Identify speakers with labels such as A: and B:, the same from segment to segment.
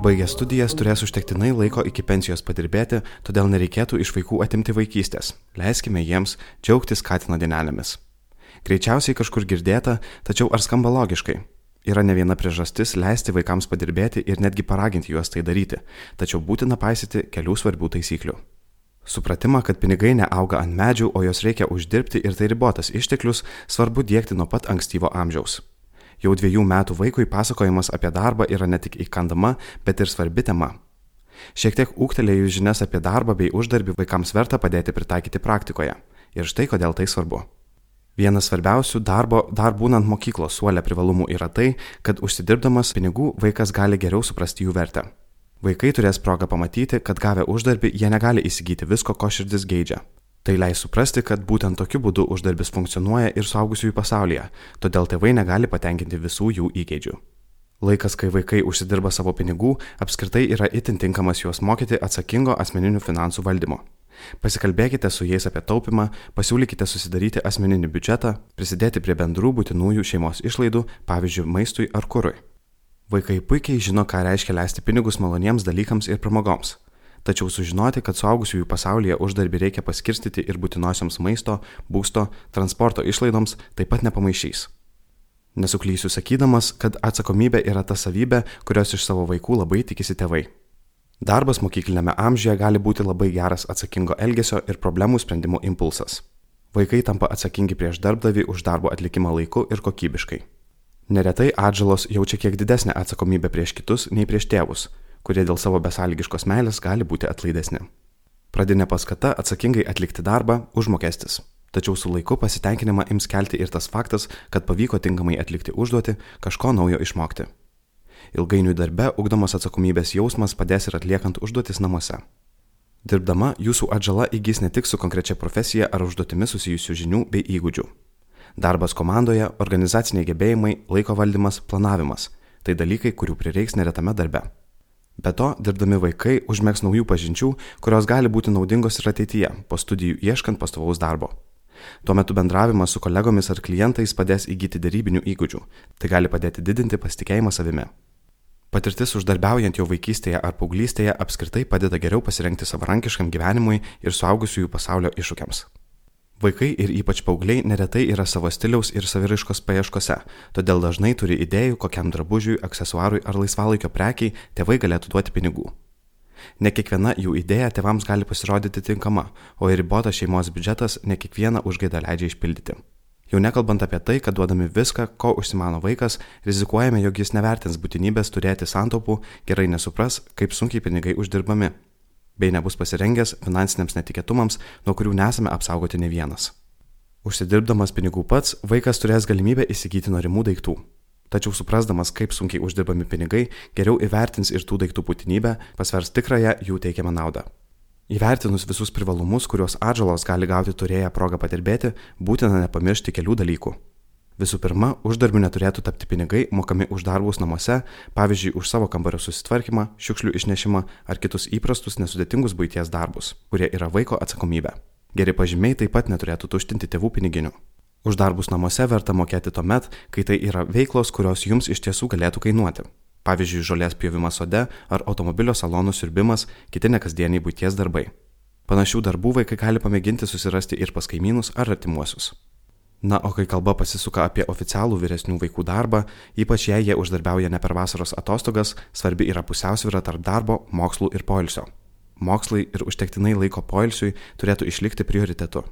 A: Baigę studijas turės užtektinai laiko iki pensijos padirbėti, todėl nereikėtų iš vaikų atimti vaikystės. Leiskime jiems džiaugtis Katino dienelėmis. Greičiausiai kažkur girdėta, tačiau ar skamba logiškai? Yra ne viena priežastis leisti vaikams padirbėti ir netgi paraginti juos tai daryti, tačiau būtina paisyti kelių svarbių taisyklių. Supratimą, kad pinigai neauga ant medžių, o jos reikia uždirbti ir tai ribotas išteklius, svarbu dėkti nuo pat ankstyvo amžiaus. Jau dviejų metų vaikui pasakojimas apie darbą yra ne tik įkandama, bet ir svarbi tema. Šiek tiek ūktelėjus žinias apie darbą bei uždarbį vaikams verta padėti pritaikyti praktikoje. Ir štai kodėl tai svarbu. Vienas svarbiausių darbo dar būnant mokyklos suolė privalumų yra tai, kad užsidirbdamas pinigų vaikas gali geriau suprasti jų vertę. Vaikai turės progą pamatyti, kad gavę uždarbį jie negali įsigyti visko, ko širdis geidžia. Tai leis suprasti, kad būtent tokiu būdu uždarbis funkcionuoja ir suaugusiųjų pasaulyje, todėl tėvai negali patenkinti visų jų įgeidžių. Laikas, kai vaikai užsidirba savo pinigų, apskritai yra itin tinkamas juos mokyti atsakingo asmeninių finansų valdymo. Pasikalbėkite su jais apie taupimą, pasiūlykite susidaryti asmeninį biudžetą, prisidėti prie bendrų būtinųjų šeimos išlaidų, pavyzdžiui, maistui ar kurui. Vaikai puikiai žino, ką reiškia leisti pinigus maloniems dalykams ir pramogoms. Tačiau sužinoti, kad suaugusiųjų pasaulyje uždarbį reikia paskirstyti ir būtinosioms maisto, būsto, transporto išlaidoms, taip pat nepamaišys. Nesuklysiu sakydamas, kad atsakomybė yra ta savybė, kurios iš savo vaikų labai tikisi tėvai. Darbas mokyklinėme amžiuje gali būti labai geras atsakingo elgesio ir problemų sprendimo impulsas. Vaikai tampa atsakingi prieš darbdavį už darbo atlikimą laiku ir kokybiškai. Neretai atžalos jaučia kiek didesnę atsakomybę prieš kitus nei prieš tėvus, kurie dėl savo besąlygiškos meilės gali būti atlaidesni. Pradinė paskata atsakingai atlikti darbą - užmokestis. Tačiau su laiku pasitenkinimą ims kelti ir tas faktas, kad pavyko tinkamai atlikti užduotį, kažko naujo išmokti. Ilgainiui darbe ugdomas atsakomybės jausmas padės ir atliekant užduotis namuose. Dirbdama, jūsų atžala įgys ne tik su konkrečia profesija ar užduotimi susijusių žinių bei įgūdžių. Darbas komandoje, organizaciniai gebėjimai, laiko valdymas, planavimas - tai dalykai, kurių prireiks neretame darbe. Be to, dirbdami vaikai užmėgs naujų pažinčių, kurios gali būti naudingos ir ateityje, po studijų ieškant pastovaus darbo. Tuo metu bendravimas su kolegomis ar klientais padės įgyti darybinių įgūdžių. Tai gali padėti didinti pasitikėjimą savimi. Patirtis uždarbiaujant jau vaikystėje ar paauglystėje apskritai padeda geriau pasirengti savarankiškam gyvenimui ir suaugusiųjų pasaulio iššūkiams. Vaikai ir ypač paaugliai neretai yra savo stiliaus ir saviraiškos paieškose, todėl dažnai turi idėjų, kokiam drabužiui, aksesuarui ar laisvalaikio prekiai tėvai galėtų duoti pinigų. Ne kiekviena jų idėja tėvams gali pasirodyti tinkama, o ir ribotas šeimos biudžetas ne kiekvieną užgaidą leidžia išpildyti. Jau nekalbant apie tai, kad duodami viską, ko užsimano vaikas, rizikuojame, jog jis nevertins būtinybės turėti santaupų, gerai nesupras, kaip sunkiai pinigai uždirbami, bei nebus pasirengęs finansiniams netikėtumams, nuo kurių nesame apsaugoti ne vienas. Užsidirbdamas pinigų pats, vaikas turės galimybę įsigyti norimų daiktų. Tačiau suprasdamas, kaip sunkiai uždirbami pinigai, geriau įvertins ir tų daiktų būtinybę, pasvers tikrąją jų teikiamą naudą. Įvertinus visus privalumus, kuriuos atžalos gali gauti turėję progą patirbėti, būtina nepamiršti kelių dalykų. Visų pirma, uždarbių neturėtų tapti pinigai mokami už darbus namuose, pavyzdžiui, už savo kambario susitvarkymą, šiukšlių išnešimą ar kitus įprastus nesudėtingus būties darbus, kurie yra vaiko atsakomybė. Geri pažymiai taip pat neturėtų tuštinti tėvų piniginių. Už darbus namuose verta mokėti tuomet, kai tai yra veiklos, kurios jums iš tiesų galėtų kainuoti. Pavyzdžiui, žolės pjovimas sode ar automobilio salonų siurbimas, kiti nekasdieniai būties darbai. Panašių darbų vaikai gali pamėginti susirasti ir pas kaimynus ar artimuosius. Na, o kai kalba pasisuka apie oficialų vyresnių vaikų darbą, ypač jei jie uždarbiauja ne per vasaros atostogas, svarbi yra pusiausvyrą tarp darbo, mokslų ir poilsio. Mokslai ir užtektinai laiko poilsiui turėtų išlikti prioritetu.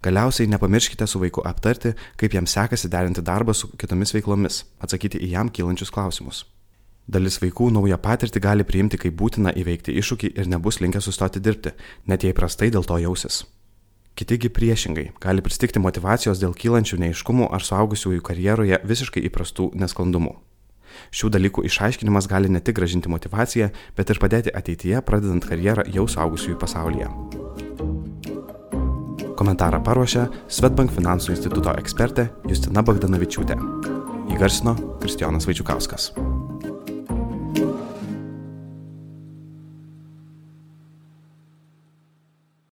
A: Galiausiai nepamirškite su vaiku aptarti, kaip jam sekasi derinti darbą su kitomis veiklomis, atsakyti į jam kylančius klausimus. Dalis vaikų naują patirtį gali priimti kaip būtina įveikti iššūkį ir nebus linkę sustoti dirbti, net jei prastai dėl to jausis. Kitigi priešingai gali pristikti motivacijos dėl kylančių neiškumų ar suaugusiųjų karjeroje visiškai įprastų nesklandumų. Šių dalykų išaiškinimas gali ne tik gražinti motivaciją, bet ir padėti ateityje pradedant karjerą jau suaugusiųjų pasaulyje. Komentarą paruošė Svetbank finansų instituto ekspertė Justina Bagdanavičiūtė. Įgarsino Kristijonas Vaičiukauskas.